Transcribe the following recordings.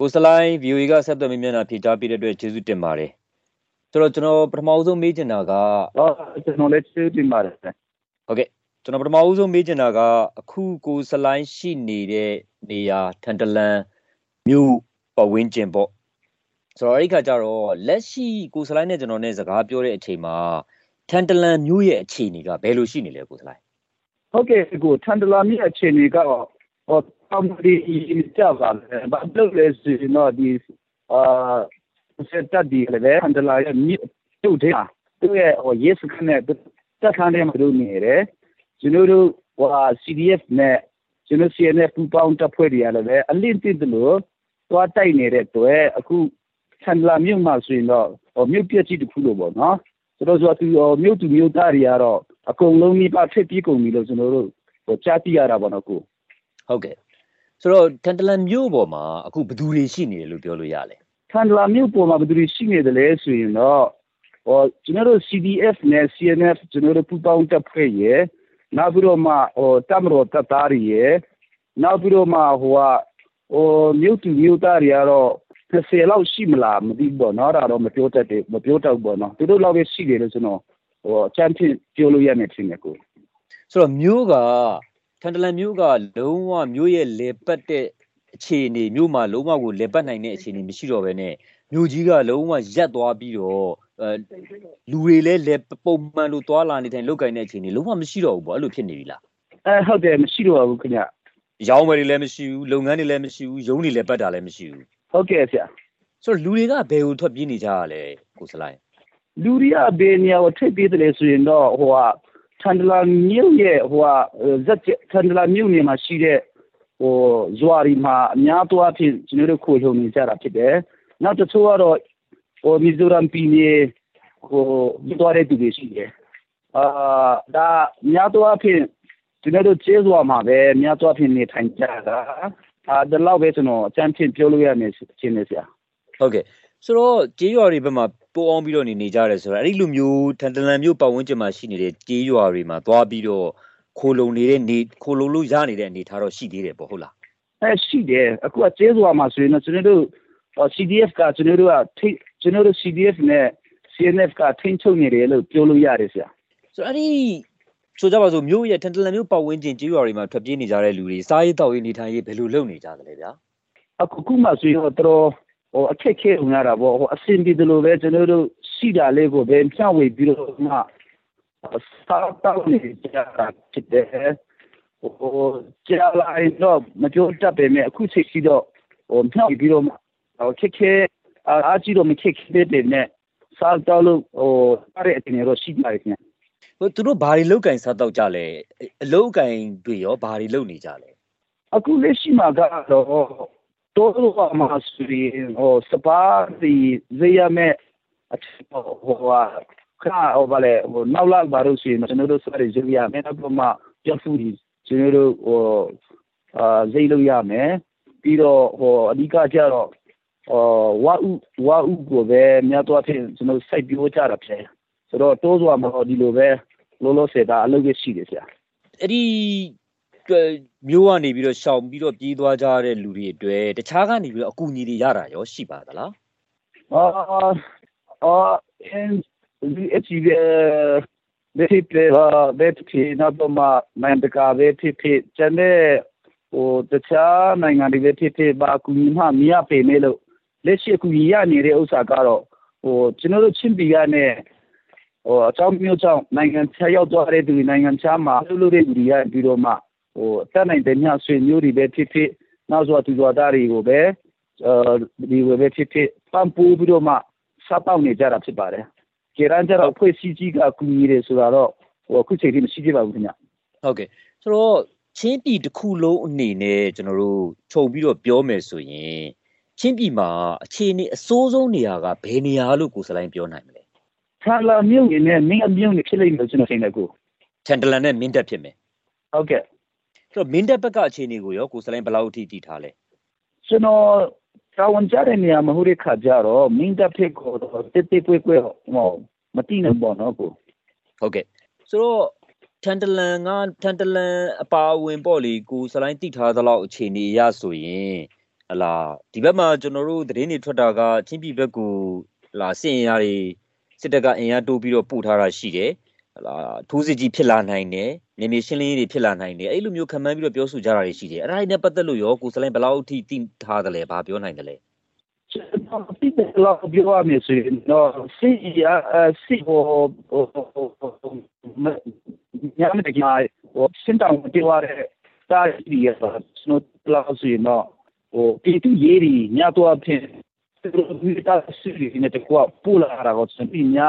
ကိုစလိုင်း VOA ကဆက်သွယ်မိမျက်နှာဖြေကြားပေးတဲ့အတွက်ကျေးဇူးတင်ပါတယ်ဆိုတော့ကျွန်တော်ပထမဆုံးမေးချင်တာကအော်ကျွန်တော်လည်းကျေးဇူးတင်ပါတယ်ဟုတ်ကဲ့ကျွန်တော်ပထမဆုံးမေးချင်တာကအခုကိုစလိုင်းရှိနေတဲ့နေရာထန်တလန်မြို့ပဝင်းကျင်ပေါ့ဆိုတော့အဲ့ဒီခါကျတော့လက်ရှိကိုစလိုင်းနဲ့ကျွန်တော်နဲ့စကားပြောတဲ့အချိန်မှာထန်တလန်မြို့ရဲ့အခြေအနေကဘယ်လိုရှိနေလဲကိုစလိုင်းဟုတ်ကဲ့ကိုထန်တလန်မြို့အခြေအနေကတော့ဟော တောင်ဒီကြပါလေဘာလို့လဲဆိုတော့ဒီအာစက်တက်ဒီလည်းထန်တလန်ရဲ့မြို့တို့တဲ့သူရဲ့ဟော yes ခနဲ့တက်ခန်းထဲမှာတို့နေတယ်ကျွန်တော်တို့ဟို CDF နဲ့ကျွန်တော် CNF ပူပေါင်းတပ်ဖွဲ့တွေကလည်းအလင့်တစ်လို့သွားတိုက်နေတဲ့အတွက်အခုဆန်လာမြို့မှာဆိုရင်တော့မြို့ပြည့်ကြီးတစ်ခုလို့ပေါ့နော်ဆိုတော့ဆိုသူမြို့သူမြို့သားတွေကတော့အကုန်လုံးမိပါဖြစ်ပြီးကုန်ပြီလို့ကျွန်တော်တို့ဟိုကြားသိရတာပေါ့နော်ကိုဟုတ်ကဲ့ ဆိုတော့ထန်တလန်မြို့ပေါ်မှာအခုဘယ်သူတွေရှိနေတယ်လို့ပြောလို့ရလဲထန်တလန်မြို့ပေါ်မှာဘယ်သူတွေရှိနေတယ်လဲဆိုရင်တော့ဟိုကျွန်တော်တို့ CDF နဲ့ CNF ကျွန်တော်တို့ပူပေါင်းတပ်ဖွဲ့ရဲ့နောက်ပြီးတော့မှဟိုတမတော်တပ်သားတွေရဲ့နောက်ပြီးတော့မှဟိုကဟိုမြို့သူမြို့သားတွေကတော့30လောက်ရှိမလားမသိဘူးပေါ့နော်ဒါတော့မပြောတတ်တယ်မပြောတတ်ဘူးပေါ့နော်သူတို့လောက်ပဲရှိတယ်လို့ကျွန်တော်ဟိုချမ်းဖြစ်ပြောလို့ရမယ်ထင်တယ်ကိုဆိုတော့မြို့က ထန်တလန်မြို့ကလုံးဝမြို့ရဲ့လေပတ်တဲ့အခြေအနေမြို့မှာလုံးဝကိုလေပတ်နိုင်တဲ့အခြေအနေမရှိတော့ဘဲနဲ့မြို့ကြီးကလုံးဝရက်သွားပြီးတော့အဲလူတွေလည်းလေပုံမှန်လိုသွားလာနေတိုင်းလောက်ကင်တဲ့အခြေအနေလုံးဝမရှိတော့ဘူးပေါ့အဲ့လိုဖြစ်နေပြီလားအဲဟုတ်တယ်မရှိတော့ဘူးခင်ဗျရောင်းဝယ်တွေလည်းမရှိဘူးလုပ်ငန်းတွေလည်းမရှိဘူးရုံးတွေလည်းပတ်တာလည်းမရှိဘူးဟုတ်ကဲ့ဆရာဆိုတော့လူတွေကဘယ်ကိုထွက်ပြေးနေကြရလဲကိုစလိုင်းလူတွေကဘယ်နေရာကိုထွက်ပြေးတယ်ဆိုရင်တော့ဟိုဟာ ထန်ဒလာမြို့ရဲ့ဟိုဟာဇက်ထန်ဒလာမြို့နေမှာရှိတဲ့ဟိုဇွာရီမှာအများသောအဖြစ်ကျွန်တော်တို့ခိုလုံနေကြတာဖြစ်တယ်နောက်တစ်ချို့ကတော့ဟိုမီဇိုရမ်ပြည်နယ်ဟိုဒီတော်တဲ့သူတွေရှိတယ်အာဒါများသောအဖြစ်ကျွန်တော်တို့ကျေးဇူးမှာပဲများသောအဖြစ်နေထိုင်ကြတာအာဒါလောက်ပဲကျွန်တော်အချမ်းဖြစ်ပြောလို့ရမယ်ရှင်နေဆရာဟုတ်ကဲ့ ဆိုတော့ကြေးရွာတွေဘက်မှာပိုးအောင်ပြီးတော့နေနေကြတယ်ဆိုတော့အဲ့ဒီလိုမျိုးထန်တလန်မျိုးပတ်ဝန်းကျင်မှာရှိနေတဲ့ကြေးရွာတွေမှာသွားပြီးတော့ခိုလုံနေတဲ့နေခိုလုံလို့ရနေတဲ့အနေထားတော့ရှိသေးတယ်ပေါ့ဟုတ်လားအဲရှိတယ်အခုကကျေးရွာမှာဆိုရင်တော့ကျွန်တော်တို့ CDF ကကျွန်တော်တို့ကကျွန်တော်တို့ CDF နဲ့ CNF ကထိန်းချုပ်နေတယ်လို့ပြောလို့ရတယ်ဆရာဆိုတော့အဲ့ဒီဆိုကြပါစို့မြို့ရဲ့ထန်တလန်မြို့ပတ်ဝန်းကျင်ကြေးရွာတွေမှာထွက်ပြေးနေကြတဲ့လူတွေစားရေးတောက်ရေးနေထိုင်ရေးဘယ်လိုလုပ်နေကြသလဲဗျာအခုခုမှဆိုရင်တော့တော် ဟိုအခက်ခဲဝင်ရတာပေါ့ဟိုအစင်ပြီးတယ်လို့ပဲကျွန်တော်တို့ရှိတာလေးကိုပဲဖြန့်ဝေပြီးတော့မှစားတောက်နေကြတာဖြစ်တယ်ဟိုကြာလိုက်တော့မကြိုးတက်ပေမဲ့အခုချိန်စီတော့ဟိုဖြန့်ဝေပြီးတော့ဟိုခက်ခဲအားကြီးတော့မခက်ခဲတဲ့နဲ့စားတောက်လို့ဟိုအဲ့ဒီအနေရောရှိပါတယ်ခင်ဗျဟိုသူတို့ဘာတွေလောက်ကင်စားတော့ကြလဲအလောက်ကင်တွေရောဘာတွေလုပ်နေကြလဲအခုလက်ရှိမှာကတော့ todo a más o spa y ella me o a ka o vale o no la baro si me no dos para yo ya me no ma yo fui yo no o a zai lo ya me ပြီးတော့ဟိုအဓိကကျတော့ဟောဝါဥဝါဥကိုပဲများတော့ဖြင့်ကျွန်တော်စိုက်ပြိုးကြတာဖြစ်ဆိုတော့တိုးစွာမဟုတ်ဒီလိုပဲလောလောဆယ်တာအလုပ်ရရှိတယ်ဆရာအဲ့ဒီ မျိုးကနေပြီးတော့ရှောင်ပြီးတော့ပြေးသွားကြတဲ့လူတွေအတွက်တခြားကနေပြီးတော့အကူအညီတွေရတာရောရှိပါသလားအာအာအင်းဒီအချီပဲဘယ်ဖြစ်လဲဘယ်ဖြစ်နောက်တော့မှနိုင်တကာပဲဖြစ်ဖြစ်ကျန်တဲ့ဟိုတခြားနိုင်ငံတွေပဲဖြစ်ဖြစ်ဘာကူညီမှမရပေမဲ့လို့လက်ရှိကူညီရနေတဲ့ဥစ္စာကတော့ဟိုကျွန်တော်တို့ချင်းပြည်ကနေဟိုအကြောင်းမျိုးကြောင့်နိုင်ငံခြားရောက်သွားတဲ့သူနိုင်ငံခြားမှာလှုပ်လှုပ်တဲ့လူတွေကပြီးတော့မှ ဟိုအသက်နိုင်တဲ့ညဆွေမျိုးတွေပဲဖြစ်ဖြစ်နောက်ဆိုသူတော်သားတွေကိုပဲအဲဒီဝယ်ပဲဖြစ်ဖြစ်ပန်းပိုးပြီးတော့မှစားပေါက်နေကြတာဖြစ်ပါတယ်။ကျေရန်ကြတော့ဖွဲ့စည်းကြီးကကူညီတယ်ဆိုတာတော့ဟိုအခုချိန်ထိမရှိသေးပါဘူးခင်ဗျ။ဟုတ်ကဲ့ဆိုတော့ချင်းပြည်တစ်ခုလုံးအနေနဲ့ကျွန်တော်တို့ခြုံပြီးတော့ပြောမယ်ဆိုရင်ချင်းပြည်မှာအခြေအနေအဆိုးဆုံးနေရာကဘယ်နေရာလို့ကိုစလိုင်းပြောနိုင်မလဲ။ဆာလာမြို့နဲ့မင်းအမြို့နဲ့ဖြစ်လိမ့်မယ်ကျွန်တော်ထင်တယ်ကို။ထန်တလန်နဲ့မင်းတက်ဖြစ်မယ်။ဟုတ်ကဲ့ ဆိုတော့မင်းတပ်ဘက်ကအခြေအနေကိုရောကိုစလိုင်းဘယ်လောက်အထိတည်ထားလဲကျွန်တော်တာဝန်ကျတဲ့နေရာမဟုတ်တဲ့ခါကျတော့မင်းတပ်ဖြစ်ကိုတစ်တစ်ကွဲကွဲဟောမတိနိုင်ပေါ့နော်ကိုဟုတ်ကဲ့ဆိုတော့ထန်တလန်ကထန်တလန်အပါဝင်ပေါ့လေကိုစလိုင်းတိထားသလောက်အခြေအနေရဆိုရင်ဟလာဒီဘက်မှာကျွန်တော်တို့သတင်းတွေထွက်တာကချင်းပြည်ဘက်ကိုဟလာစစ်အင်အားတွေစစ်တပ်ကအင်အားတိုးပြီးတော့ပို့ထားတာရှိတယ်ဟလာ ထိုးစစ်ကြီးဖြစ်လာနိုင်တယ်နေမြေရှင်းလင်းရေးတွေဖြစ်လာနိုင်တယ်အဲ့လိုမျိုးခံမှန်းပြီးတော့ပြောဆိုကြတာတွေရှိတယ်အဲ့ဒါတွေနဲ့ပတ်သက်လို့ရောကိုစလိုင်းဘယ်လောက်အထိသိထားတယ်လဲဘာပြောနိုင်တယ်လဲဒီဘက်လောက်ပြောရမယ်ဆိုရင်တော့စီယာစီဟိုညမတကမာဟိုစင်တောင်တေဝါတဲ့တာရီရပါစနိုလောက်ဆိုရင်တော့ဟိုတီတူရေးရီညတော့အဖြစ်သူတို့တာစီရီနဲ့တကွာပူလာတာကိုစပညာ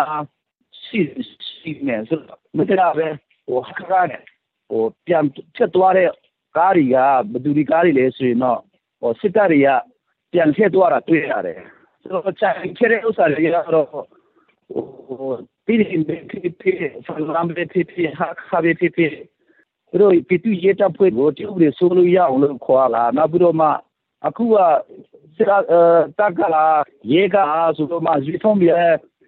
စီစီ နဲ့ဆိုမတရပဲဟိုခါနဲ့ဟိုပြန်ဖြစ်သွားတဲ့ကားတွေကဘယ်သူဒီကားတွေလဲဆိုရင်တော့ဟိုစစ်တပ်တွေကပြန်ထည့်သွားတာတွေ့ရတယ်ဆိုတော့ချိုင်ချဲတဲ့ဥစ္စာတွေကတော့ဟိုပြည်ရင်ဖြစ်ဖြစ်ဖလမ်ပဲဖြစ်ဖြစ်ဟာခါပဲဖြစ်ဖြစ်သူတို့ပြည်သူရေးတပ်ဖွဲ့ကိုတူတွေဆိုလို့ရအောင်လို့ခေါ်လာနောက်ပြီးတော့မှအခုကစရာတက်ကလာရေကဆိုတော့မှဇီဖုံးပြ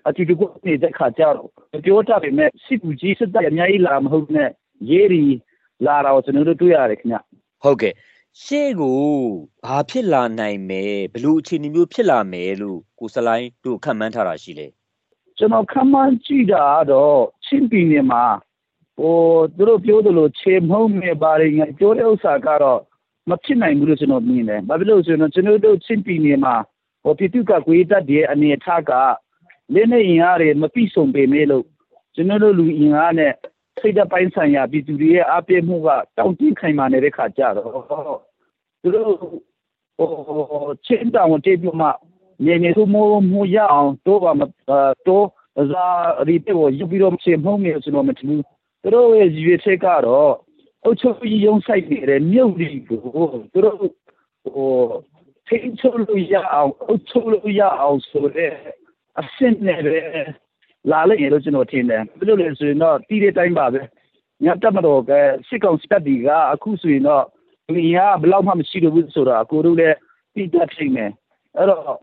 အတီတူကိုနေတဲ့ခါကြတော့ပြောတာပဲမဲ့စစ်ကူကြီးစစ်တပ်အများကြီးလာမဟုတ်နဲ့ရေးရီလာတော့ကျွန်တော်တို့တွေ့ရတယ်ခင်ဗျဟုတ်ကဲ့ရှေ့ကိုဘာဖြစ်လာနိုင်မယ်ဘလို့အခြေအနေမျိုးဖြစ်လာမယ်လို့ကိုစလိုင်းတို့ခန့်မှန်းထားတာရှိလေကျွန်တော်ခန့်မှန်းကြည့်တာတော့ချင်းပြည်နယ်မှာဟိုသူတို့ပြောသလိုခြေမုံမဲ့ပါရင်းပြောတဲ့ဥစ္စာကတော့မဖြစ်နိုင်ဘူးလို့ကျွန်တော်မြင်တယ်။ဘာဖြစ်လို့ဆိုတော့ကျွန်တော်တို့ချင်းပြည်နယ်မှာဟိုပြည်သူ့ကကွေးတတ်တဲ့အနေအထားက လက်နဲ့ရင်အားတွေမပြည့်စုံပေမဲ့လို့ကျွန်တော်တို့လူအင်အားနဲ့စိတ်ဓာတ်ပိုင်းဆိုင်ရာပြည်သူတွေရဲ့အားပေးမှုကတောင့်တင်းခိုင်မာနေတဲ့ခါကြတော့သူတို့ဟိုချင်းတောင်တေးပြမနေနေသူမိုးမိုးရအောင်တော့ပါမတော့ဇာရီပေကိုယူပြီးတော့ချေမုံနေကျွန်တော်မထဘူးသူတို့ရဲ့ရည်ရွယ်ချက်ကတော့အုတ်ချုပ်ကြီးရုံးဆိုင်နေတဲ့မြို့တွေကိုသူတို့ဟိုထိန်းချုပ်လို့ရအောင်အုတ်ချုပ်လို့ရအောင်ဆိုတဲ့ အဆင့်နဲ့ပဲလာလိုက်ရလို့ကျွန်တော်ထင်တယ်ဘယ်လိုလဲဆိုရင်တော့တီးတဲ့တိုင်းပါပဲညတက်မတော်ကစစ်ကောင်စတက်ဒီကအခုဆိုရင်တော့ဒီဟာဘလောက်မှမရှိတော့ဘူးဆိုတော့အကိုတို့လည်းပြီးတတ်နေတယ်အဲ့တော့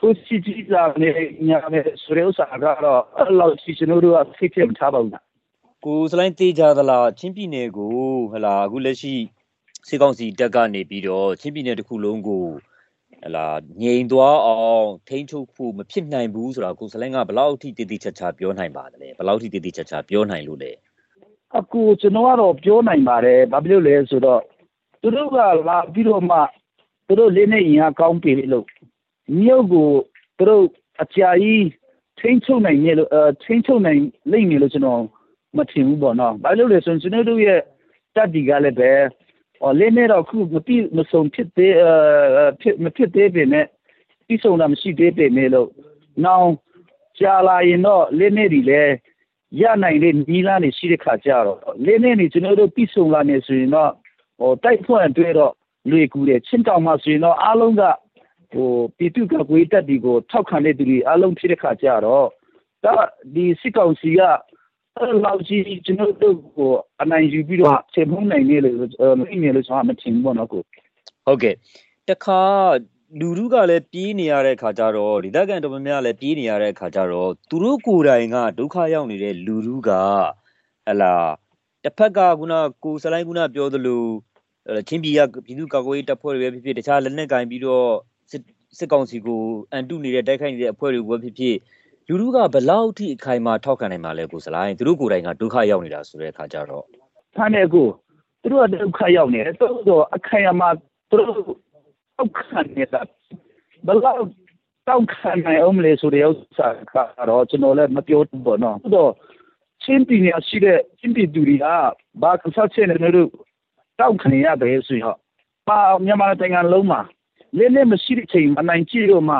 သူစီကြီးလာနေညာမဲ့ဆိုရဲဥစားကတော့အဲ့လောက်စီကျွန်တော်တို့ကဖိဖြစ်ထားပါဘူးကိုစလိုင်းတေးကြသလားချင်းပြည်နယ်ကိုဟလာအခုလက်ရှိစေကောင်းစီတက်ကနေပြီးတော့ချင်းပြည်နယ်တစ်ခုလုံးကို ဟလာငြိမ်သွားအောင်ထိန်းချုပ်ဖို့မဖြစ်နိုင်ဘူးဆိုတာကိုစလိုင်းကဘယ်လောက်ထိတည်တည်ချာချာပြောနိုင်ပါသလဲဘယ်လောက်ထိတည်တည်ချာချာပြောနိုင်လို့လဲအခုကျွန်တော်ကတော့ပြောနိုင်ပါတယ်ဘာဖြစ်လို့လဲဆိုတော့သူတို့ကလာပြီးတော့မှသူတို့လေးနဲ့ရင်အားကောင်းပြီလို့မြို့ကိုသူတို့အကြာကြီးထိန်းချုပ်နိုင်ရဲ့လို့အဲထိန်းချုပ်နိုင်လိမ့်မယ်လို့ကျွန်တော်မထင်ဘူးပေါ့နော်ဘာလို့လဲဆိုရင်ကျွန်တော်တို့ရဲ့တက်ဒီကလည်းပဲ ဟောလေးနဲ့တော့ခုမပြီးမဆုံးဖြစ်သေးအဲဖြစ်မဖြစ်သေးပေမဲ့ပြီးဆုံးတာမရှိသေးပေမဲ့လို့နောင်ကြာလာရင်တော့လေးနဲ့ဒီလဲရနိုင်တဲ့နီလာနေရှိတဲ့ခါကျတော့လေးနဲ့နေကျွန်တော်တို့ပြီးဆုံးလာနေဆိုရင်တော့ဟိုတိုက်ဖွင့်တွေ့တော့လွေကူတယ်ချင်းတောင်မှဆိုရင်တော့အားလုံးကဟိုပြည်သူ့ကကွေးတက်ဒီကိုထောက်ခံတဲ့သူတွေအားလုံးဖြစ်တဲ့ခါကျတော့ဒါဒီစစ်ကောင်စီက အဲ့လောက်ကြီးကျွန်တော်တို့ကိုအနိုင်ယူပြီးတော့ချိန်ဖုံးနိုင်နေလို့မိနေလို့ကျွန်တော်မထင်ဘူးပေါ့နော်ကိုဟုတ်ကဲ့တခါလူလူကလည်းပြေးနေရတဲ့ခါကျတော့ဒေသခံတော်များများလည်းပြေးနေရတဲ့ခါကျတော့သူတို့ကိုယ်တိုင်ကဒုက္ခရောက်နေတဲ့လူလူကဟလာတစ်ဖက်ကခုနကိုစလိုင်းခုနပြောသလိုချင်းပြည်ကပြည်သူ့ကာကွယ်ရေးတပ်ဖွဲ့တွေပဲဖြစ်ဖြစ်တခြားလက်နက်ကင်ပြီးတော့စစ်စစ်ကောင်စီကိုအန်တုနေတဲ့တိုက်ခိုက်နေတဲ့အဖွဲ့တွေပဲဖြစ်ဖြစ် လူလူကဘလောက်ထိ အခိုင်အမာ ထောက်ခံနိုင်မှာလဲကိုစလိုင်းသူတို့ကိုယ်တိုင်က ဒုက္ခရောက်နေတာဆိုတဲ့အခါကျတော့ဖမ်းနေကိုသူတို့က ဒုက္ခရောက်နေတယ်တော်တော် အခိုင်အမာ သူတို့ ထောက်ခံနေတာဘလောက်တောက်ခံနိုင်အောင်လေဆိုတဲ့ဥစ္စာကတော့ ကျွန်တော်လည်း မပြောဘူးပေါ့နော်တော် ချင်းပြည်နယ်ရှိတဲ့ ချင်းပြည်သူတွေက ဘာကစားချင်တယ်လို့တောက်ခံရတယ်ဆိုရင်ပါမြန်မာနိုင်ငံလုံးမှာလေးလေးမရှိတဲ့ချိန်အနိုင်ကြည့်လို့မှ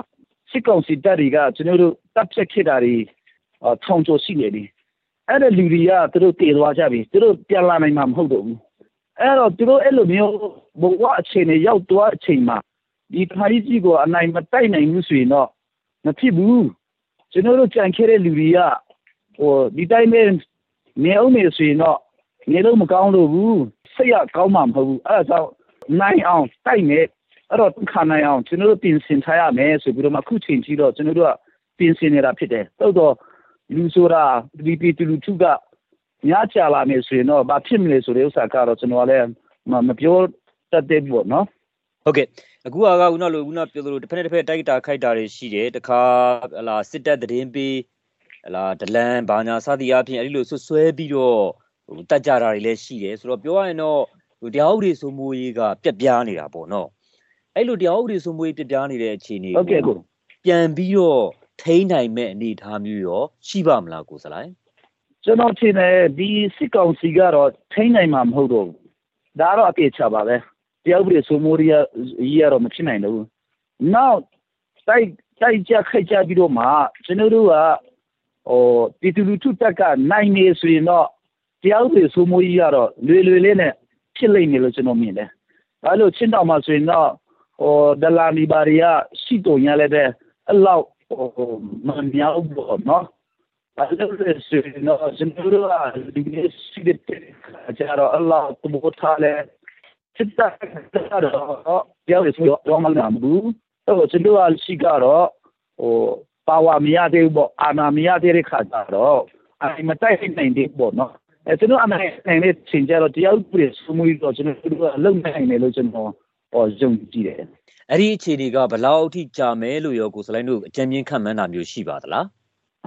စစ်ကောင်စီတပ်တွေက ကျွန်တော် တို့တပ်ဖြတ်ခဲ့တာတွေထောင်ကျော်ရှိနေပြီအဲ့ဒါလူတွေကသူတို့တည်သွားကြပြီသူတို့ပြန်လာနိုင်မှာမဟုတ်တော့ဘူးအဲ့တော့သူတို့အဲ့လိုမျိုးဘဝအခြေအနေရောက်သွားအချိန်မှာဒီခါကြီးကြီးကိုအနိုင်မတိုက်နိုင်ဘူးဆိုရင်တော့မဖြစ်ဘူးကျွန်တော်တို့ကြံခဲ့တဲ့လူတွေကဟိုဒီတိုင်းပဲနေအောင်နေဆိုရင်တော့နေလို့မကောင်းလို့ဘူးစိတ်ရကောင်းမှာမဟုတ်ဘူးအဲ့ဒါကြောင့်နိုင်အောင်တိုက်မယ်အဲ့တော့ခါနိုင်အောင်ကျွန်တော်တို့ပြင်ဆင်ထားရမယ်ဆိုပြီးတော့အခုချိန်ကြီးတော့ကျွန်တော်တို့က ပြင်ဆင်နေတာဖြစ်တယ်တိုးတော့လူဆိုတာဒီပီတူလူထုကများကြလာမယ်ဆိုရင်တော့ဘာဖြစ်မလဲဆိုတဲ့ဥစ္စာကတော့ကျွန်တော်လည်းမပြောတတ်သေးဘူးနော်ဟုတ်ကဲ့အခုကကခုနလိုခုနပြောသလိုတစ်ဖက်တစ်ဖက်တိုက်တာခိုက်တာတွေရှိတယ်တခါဟလာစစ်တပ်သတင်းပေးဟလာဒလန်ဘာညာစသည်အပြင်အဲ့ဒီလိုဆွဆွဲပြီးတော့ဟိုတတ်ကြတာတွေလည်းရှိတယ်ဆိုတော့ပြောရရင်တော့ဟိုတရားဥပဒေစိုးမိုးရေးကပြက်ပြားနေတာပေါ့နော်အဲ့လိုတရားဥပဒေစိုးမိုးရေးပြက်ပြားနေတဲ့အခြေအနေဟုတ်ကဲ့ကိုပြန်ပြီးတော့ ထိန်းနိုင်မဲ့အနေအထားမျိုးရောရှိပါမလားကိုစလိုင်းကျွန်တော်ထင်တယ်ဒီစစ်ကောင်စီကတော့ထိန်းနိုင်မှာမဟုတ်တော့ဘူးဒါတော့အပြည့်ချပါပဲတရားဥပဒေစိုးမိုးရေးကြီးရတော့မဖြစ်နိုင်တော့ဘူးနောက်တိုက်တိုက်ကြခိုက်ကြပြီးတော့မှကျွန်တော်တို့ကဟိုပြည်သူလူထုတက်ကနိုင်နေဆိုရင်တော့တရားဥပဒေစိုးမိုးရေးရတော့လွယ်လွယ်လေးနဲ့ဖြစ်လိမ့်မယ်လို့ကျွန်တော်မြင်တယ်။အဲလိုချင်းတောင်မှာဆိုရင်တော့ဟိုဒလာနီဘာရီကရှိတုံရလည်းတဲ့အလောက်ဟို မမြောက်ဘောနော်။အဲလိုဆိုရင်တော့ကျွန်တော်တို့ကဒီနေ့ရှိတဲ့ကြာတော့အလောတဘောထားလဲစစ်တပ်ကတော့ပြောရစီတော့မလာဘူး။အဲကျွန်တော်ကရှိကတော့ဟိုပါဝါမရသေးဘူးပေါ့အာနာမရသေးတဲ့ခါကျတော့အဲမတိုက်နိုင်သေးဘူးပေါ့နော်အဲကျွန်တော်အမှန်နိုင်တဲ့ချိန်ကျတော့တရားဥပဒေစိုးမိုးတော့ကျွန်တော်တို့ကလုံနိုင်တယ်လို့ကျွန်တော် ဟောယုံကြည်တယ်အဲ့ဒီအခြေအနေကဘယ်လောက်အထိကြာမယ်လို့ရောကိုစလိုင်းတို့အကြံဉာဏ်ခံမှန်းတာမျိုးရှိပါသလား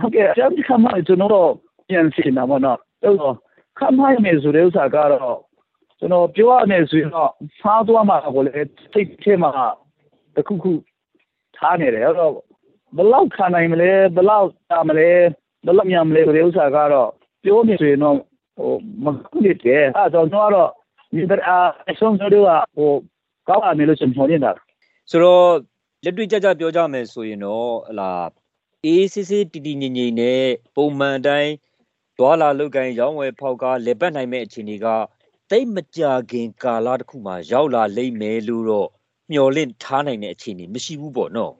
ဟုတ်ကဲ့အကြံဉာဏ်ခံမှန်းကျွန်တော်တို့ပြန်စီနာမနော်တော့ခံမှန်းမယ်ဆိုတဲ့ဥစ္စာကတော့ကျွန်တော်ပြောရမယ်ဆိုရင်တော့စားသွားမှာကိုလည်းစိတ်ထဲမှာတခုခုထားနေတယ်အဲ့တော့ဘယ်လောက်ခံနိုင်မလဲဘယ်လောက်တာမလဲဘယ်လောက်မြန်မလဲဆိုတဲ့ဥစ္စာကတော့ပြောနေဆိုရင်တော့ဟိုမခုနေတယ်အဲ့တော့ကျွန်တော်ကတော့ဒီအဆုံးဆိုတော့ဟို ကောင်းပါမယ်လို့ကျွန်တော်နေတာဆိုတော့လက်တွေ့ကြကြပြောကြမယ်ဆိုရင်တော့ဟလာအေးစစ်စစ်တီတီငိမ့်ငိမ့်နဲ့ပုံမှန်တိုင်းဒွာလာလုတ်ကိုင်းရောင်းဝယ်ဖောက်ကားလေပတ်နိုင်မဲ့အခြေအနေကတိတ်မကြခင်ကာလတစ်ခုမှရောက်လာလိမ့်မယ်လို့တော့မျှော်လင့်ထားနိုင်တဲ့အခြေအနေမရှိဘူးပေါ့နော်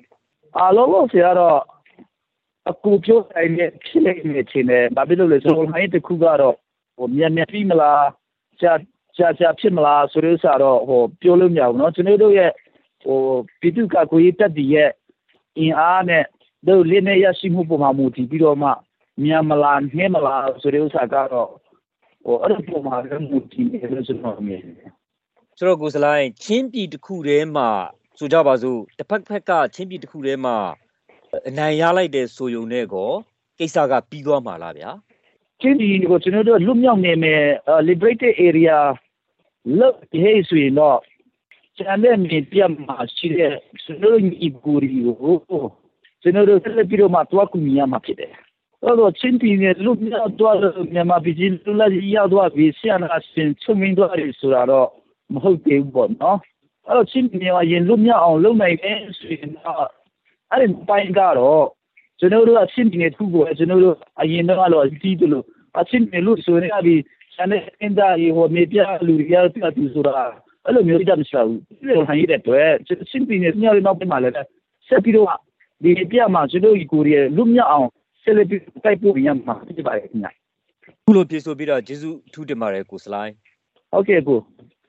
အားလုံးလို့ဆရာတော့အကူပြောတိုင်းနဲ့ဖြစ်နေနေချင်းနဲ့ဘာဖြစ်လို့လဲဆိုတော့ဟိုင်းတစ်ခုကတော့ဟိုမြန်မြန်ပြီးမလားကြာ ကြာကြာဖြစ်မလားဆိုလို့ဆိုတော့ဟိုပြောလို့မရဘူးเนาะကျွန်တော်တို့ရဲ့ဟိုပြည်သူ့ကကိုရေးတက်တည်ရဲ့အင်အားနဲ့တို့လင်းနေရရှိမှုပုံမှာမူတည်ပြီးတော့မှမြန်မလားနှဲမလားဆိုတဲ့ဥစ္စာကတော့ဟိုအဲ့ဒီပုံမှာလည်းမူတည်နေလို့ကျွန်တော်မြင်တယ်ဆိုတော့ကိုစလိုင်းချင်းပြည်တစ်ခုတည်းမှာဆိုကြပါစို့တစ်ဖက်ဖက်ကချင်းပြည်တစ်ခုတည်းမှာအနိုင်ရလိုက်တဲ့ဆိုယုံနဲ့ကောကိစ္စကပြီးသွားမှာလားဗျာချင်းဒီကိုကျွန်တော်တို့လွတ်မြောက်နေမယ် liberated area လို့ဟဲ့ဆိုရင်တော့ကျန်တဲ့မြေပြတ်မှာရှိတဲ့ကျွန်တော်ညီကူရီကိုကျွန်တော်တို့ဆက်လက်ပြီးတော့မှတွားကူညီရမှာဖြစ်တယ်အဲ့တော့ချင်းတီနဲ့လွတ်မြောက်သွားမြန်မာပြည်ကြီးလူလာရသွားပြီးဆရာနာစင်ချုံမင်းသွားရဆိုတာတော့မဟုတ်သေးဘူးပေါ့နော်အဲ့တော့ချင်းတီကရင်လွတ်မြောက်အောင်လုပ်နိုင်တယ်ဆိုရင်တော့အဲ့ဒီပိုင်းကတော့ကျွန်တော်တို့အချင်းပြည်နယ်သူ့ကိုကျွန်တော်တို့အရင်တော့လို့အတီးလို့အချင်းပြည်လို့ဆိုနေပြီ ဆန်တဲ့အင်းသားရေဟိုမြေပြလူရပြတူဆိုတာအဲ့လိုမျိုးတတ်မရှိဘူးဒီလိုဟန်ရတဲ့အတွက်ချင်းပြည်နယ်ညောင်းနောက်ပြန်လာလဲဆက်ပြီးတော့ဒီပြမှာကျွန်တော်ဒီကိုရီးယားလူမြောက်အောင်ဆက်လက်ပြီးတိုက်ပို့ရမှာဖြစ်ပါတယ်ခင်ဗျာခုလိုပြေဆိုပြီးတော့ဂျေစုထူးတင်ပါတယ်ကိုစလိုင်းဟုတ်ကဲ့ကို